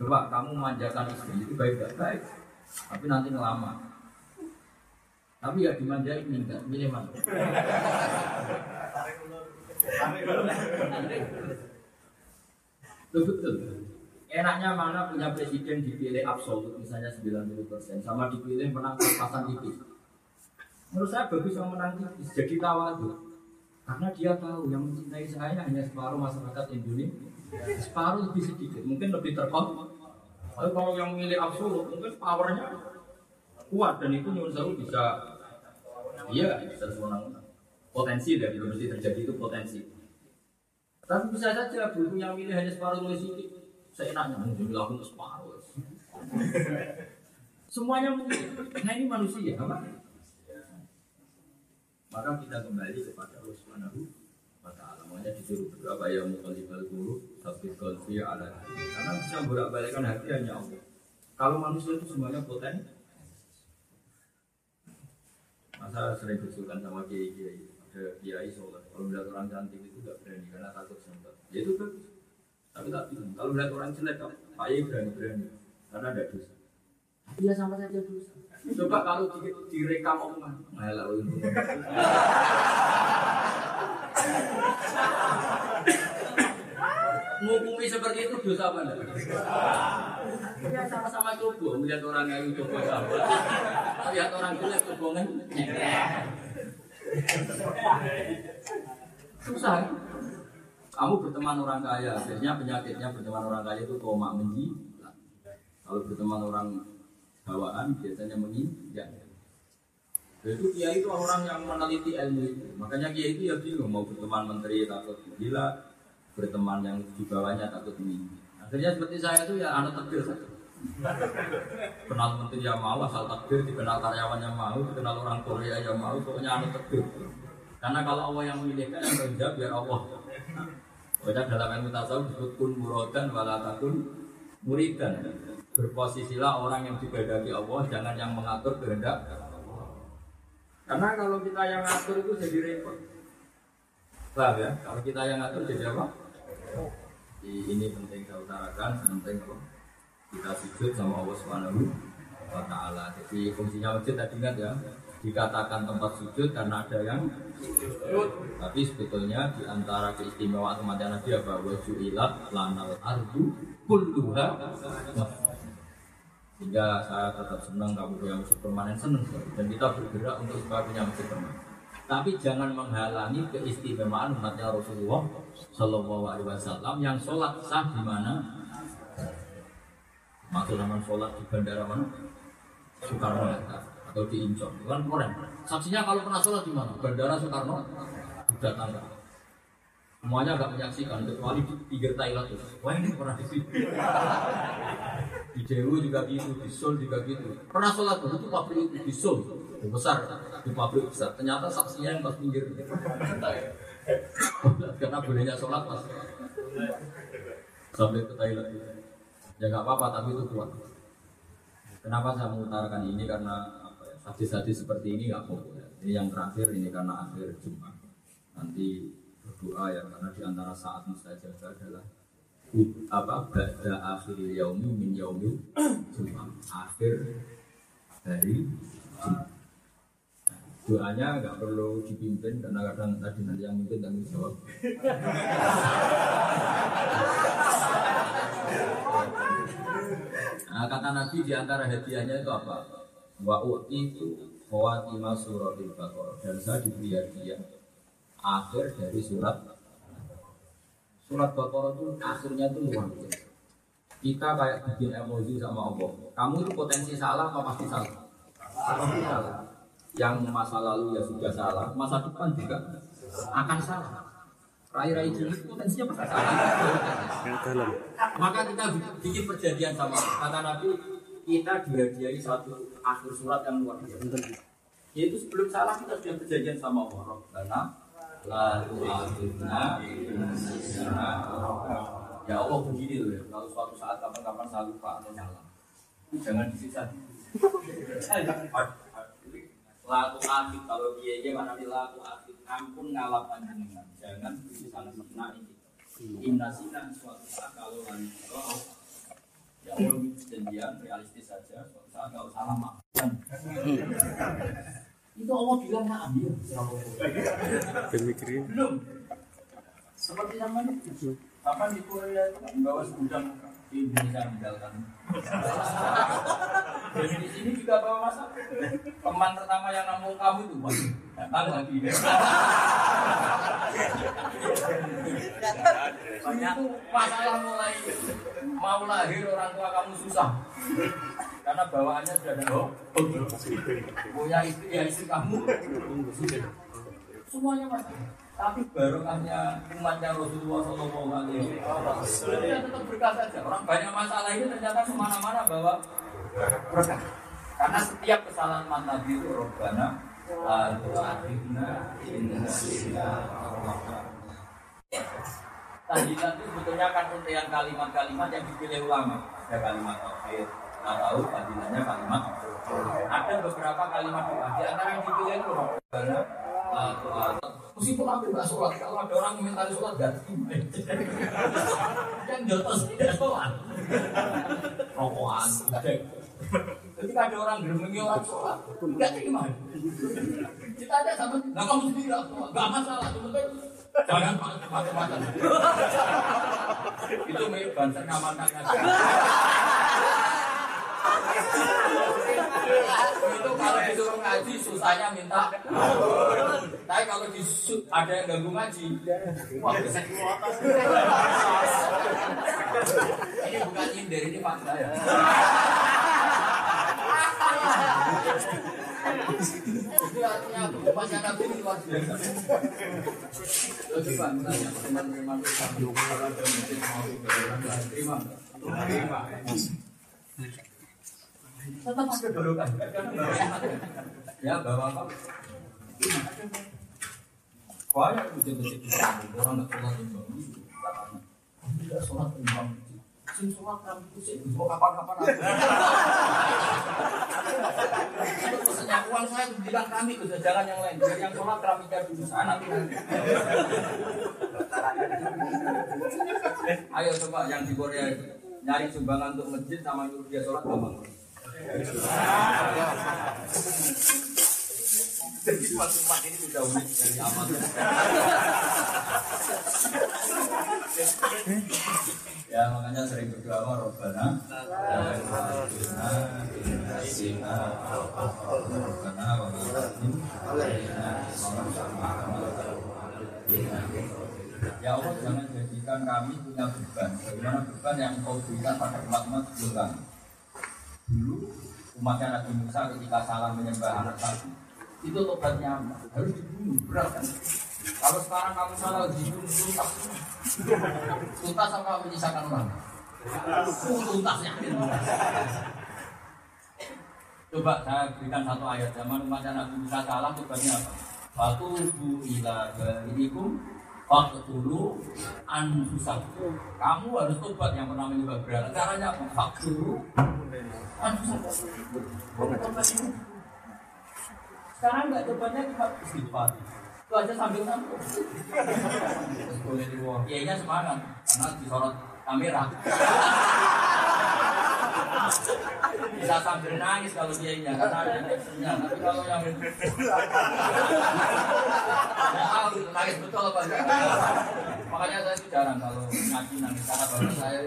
coba kamu manjakan istri itu baik gak baik. Tapi nanti ngelama. Tapi ya dimanjain minta milih mana? Betul. Enaknya mana punya presiden dipilih absolut misalnya 90% sama dipilih menang pasan tipis. Menurut saya bagus yang menang tipis jadi tuh. Karena dia tahu yang mencintai saya hanya separuh masyarakat Indonesia, separuh lebih sedikit, mungkin lebih terkon. Tapi kalau yang milih absolut mungkin powernya kuat dan itu menurut saya bisa iya bisa menang potensi dari mesti terjadi itu potensi. Tapi bisa saja buku yang milih hanya separuh lebih sedikit seenaknya mungkin dilakukan separuh. [LAUGHS] Semuanya mungkin. Nah ini manusia, apa? Maka kita kembali kepada Allah Subhanahu wa taala. Makanya disuruh berapa ya mukallibal guru tapi qalbi ala Karena bisa bolak-balikkan hati hanya Allah. Kalau manusia itu semuanya poten. Masa sering bersulukan sama kiai-kiai ada kiai sholat. Kalau melihat orang cantik itu gak berani karena takut sempat. Ya itu bagus. Tapi tak bingung. Kalau melihat orang jelek, Pak Yai berani-berani. Karena ada dosa. Iya sama saja dosa. Coba kalau di, direkam omongan. Itu. Ngukumi seperti itu dosa apa enggak? Ya sama-sama coba melihat orang yang coba apa. Lihat orang jelek coba kan. Susah. Kamu berteman orang kaya, akhirnya penyakitnya berteman orang kaya itu koma menji. Kalau berteman orang bawaan biasanya menginjak. Itu kiai itu orang yang meneliti ilmu itu. Makanya kiai itu ya bingung mau berteman menteri takut gila, berteman yang di bawahnya takut menginjak. Akhirnya seperti saya itu ya anak takdir. Kenal menteri yang mau, asal takdir, dikenal karyawan yang mau, dikenal orang Korea yang mau, pokoknya anak takdir. Karena kalau Allah yang memilihkan yang menjawab biar Allah. Banyak dalam ilmu tasawuf disebut kun murodan walatakun muridan. Berposisilah orang yang dibadaki Allah, jangan yang mengatur kehendak. Karena kalau kita yang ngatur itu jadi repot. Paham ya? Kalau kita yang ngatur jadi apa? Ini penting saya utarakan, penting apa? Kita sujud sama Allah Subhanahu wa taala. Jadi fungsinya masjid tadi ingat ya, dikatakan tempat sujud karena ada yang sujud. Tapi sebetulnya di antara keistimewaan kematian Nabi apa? Wajuilat lanal ardu kulluha Sehingga saya tetap senang kamu punya masjid permanen senang dan kita bergerak untuk supaya punya masjid permanen. Tapi jangan menghalangi keistimewaan umatnya Rasulullah Shallallahu Alaihi Wasallam yang sholat sah di mana? Maksud sholat di bandara mana? Soekarno Hatta atau di itu kan keren saksinya kalau pernah sholat di mana bandara Soekarno sudah tangga semuanya agak menyaksikan kecuali di pinggir Thailand itu wah ini pernah di sini [LAUGHS] di Dewa juga gitu di Seoul juga gitu. Pernah sholat dulu itu pabrik itu di Seoul. Besar di pabrik besar. Ternyata saksinya yang pas pinggir. [LAUGHS] Karena bolehnya sholat pas. Sampai ke Thailand ya nggak apa-apa tapi itu kuat. Kenapa saya mengutarakan ini? Karena hadis-hadis seperti ini nggak populer. Ini yang terakhir ini karena akhir Jumat. Nanti berdoa ya karena di antara saat mustajab adalah apa pada akhir yaumi min yaumi Jumat akhir dari. Doanya nggak perlu dipimpin karena kadang tadi nanti yang mimpin tanggung jawab. Nah, kata Nabi di antara hadiahnya itu apa? wa itu khawatimah suratil baqarah dan saya diberi hadiah akhir dari surat. Surat baqarah itu akhirnya itu luar biasa. Kita kayak bikin emosi sama Allah. Kamu itu potensi salah apa pasti salah? Pasti salah. Yang masa lalu ya sudah salah masa depan juga akan salah. Rai-rai juli potensinya pasti salah. Maka kita bikin perjanjian sama kata Nabi kita dihadiahi satu akhir surat yang luar biasa. Yaitu sebelum salah kita sudah perjanjian sama Allah. Karena lalu akhirnya Ya Allah begini loh ya, kalau suatu saat kapan-kapan saya lupa atau salah, jangan disiksa. Laku akid kalau dia dia mana di laku akid ampun ngalap panjenengan, jangan disiksa nah ini. Inna sinan suatu saat kalau kalau ya Allah janjian realistis saja, suatu saat kalau salah maafkan. Itu Allah bilang nak ambil. Pemikirin. Belum. Seperti namanya. Kapan di Korea itu bawa segudang di Indonesia meninggalkan. Dan di sini juga bawa masak. Teman pertama yang nampung kamu itu Pak. datang lagi. Banyak masalah mulai mau lahir orang tua kamu susah. Karena bawaannya sudah ada oh, punya istri ya istri kamu. Semuanya masalah. Tapi barokahnya umatnya Rasulullah Shallallahu Alaihi Wasallam tetap berkah saja. Orang banyak masalah ini ternyata ke mana-mana bawa berkah. Karena setiap kesalahan Nabi itu Robbana Tahlilan itu sebetulnya kan untian kalimat-kalimat yang dipilih ulama. Ada kalimat tauhid, nggak tahu tahlilannya kalimat. Ada beberapa kalimat doa. Di antara yang dipilih itu Robbana Meskipun aku nggak sholat, kalau ada orang komentari sholat gak Yang jotos tidak sholat. Rokokan, Ketika ada orang geremengi orang sholat, nggak terima. Kita ada sama, nggak kamu sendiri nggak masalah. Cuma jangan macam-macam. Itu mirip banser ngamankannya. Itu kalau disuruh ngaji susahnya minta. Tapi kalau disu ada yang ganggu ngaji. Wah bisa ini bukan nyindir ini fakta ya. Itu artinya umatnya nabi ini luar biasa. Coba tanya teman-teman mau terima terima tetap ada dorokan ya bawa apa? Banyak masjid-masjid di orang nggak sholat imam tidak sholat imam sing sholat kamu itu sih kapan-kapan pesannya uang saya bilang kami ke jangan yang lain. Biar yang sholat keramiknya dulu sana. Ayo coba yang di Korea nyari sumbangan untuk masjid sama nyuruh dia sholat gampang jadi umat ini sudah unik dari amal. ya makanya sering berdoa Robbana Ya Allah jangan jadikan kami punya beban Bagaimana beban yang kau berikan pada umat-umat sebelum kami Dulu umatnya Nabi Musa ketika salah menyembah anak sapi itu tobatnya harus dibunuh berat kan? Kalau sekarang kamu salah dibunuh tuntas. Tuntas apa menyisakan orang? Tuntasnya coba saya berikan satu ayat. Zaman umatnya Nabi Musa salah tobatnya apa? Fatubu ila barikum Faktulu anfusakum Kamu harus tobat yang pernah menyembah berat Caranya apa? Faktulu sekarang nggak tobatnya cuma istighfar. Itu aja sambil nangkut. Iya semangat karena disorot kamera. Bisa sambil nangis kalau dia nya karena ada captionnya. Tapi kalau yang ya tahu nangis betul apa. Makanya saya itu jarang kalau ngaji nangis karena baru saya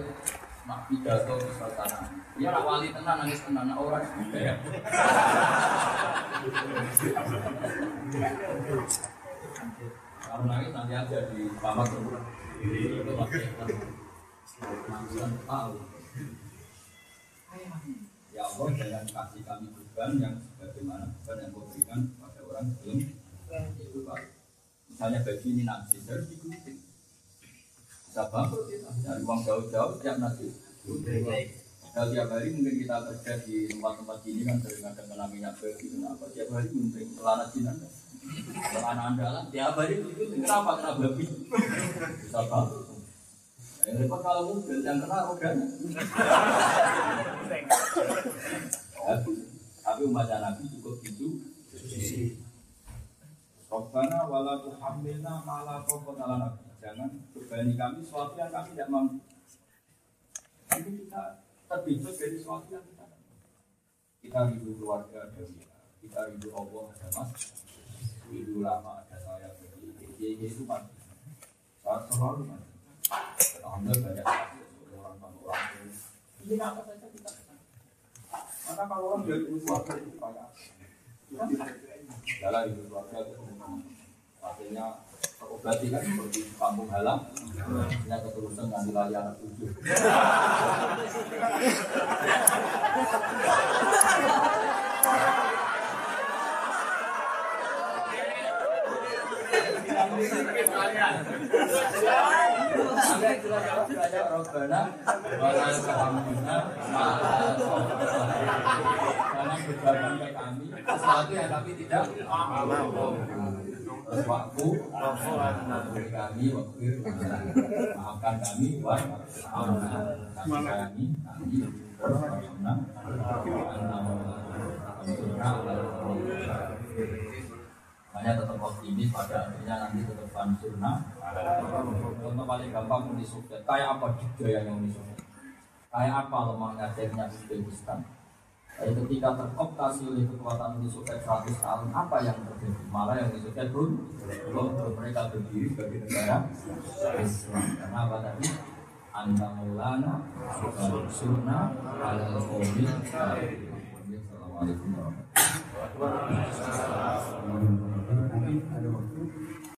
mak pidato sana. Ya nak wali tenang nangis tenang nak orang ya. Kalau nangis nanti aja di kamar dulu. Itu pakai tahu. Ya Allah jangan kasih kami beban yang bagaimana beban yang kau berikan pada orang sebelum itu Pak. Misalnya bagi ini nanti harus digunting. Bisa bangkrut kita dari uang jauh-jauh tiap nanti. Nah, tiap hari mungkin kita kerja di tempat-tempat ini kan sering ada kena minyak bagi kenapa tiap hari gunting celana jinak celana andalan tiap hari itu kenapa kena babi bisa bangkrut Yang repot kalau mobil? Yang kena rodanya. Tapi umat Nabi cukup itu. Robbana wala tuhammilna mala taqata lana Jangan berbani kami sesuatu yang kami tidak mampu. Itu kita terbebas dari sesuatu yang kita kita rindu keluarga ada kita rindu Allah ada mas. Rindu lama ada saya jadi itu saat selalu kan Alhamdulillah banyak orang orang ini apa saja kita maka kalau orang dari keluarga itu banyak jalan itu keluarga itu akhirnya terobati kan seperti kampung halam hanya keterusan ngambil lagi anak tujuh Robbana wala tuhammilna Jangan beban ke kami sesuatu yang kami tidak. Waktu kami waktu maafkan kami wa kami kami Makanya tetap optimis pada akhirnya nanti tetap fansurna Contoh paling gampang Uni Soviet. Kayak apa yang Uni Soviet? Kayak apa lemahnya akhirnya Uzbekistan? Jadi ketika terkooptasi oleh kekuatan Uni Soviet 100 tahun Apa yang terjadi? Malah yang Uni Soviet pun Belum mereka berdiri sebagai negara Islam. Karena apa tadi? Anta maulana Surna Al-Qawmi Assalamualaikum warahmatullahi wabarakatuh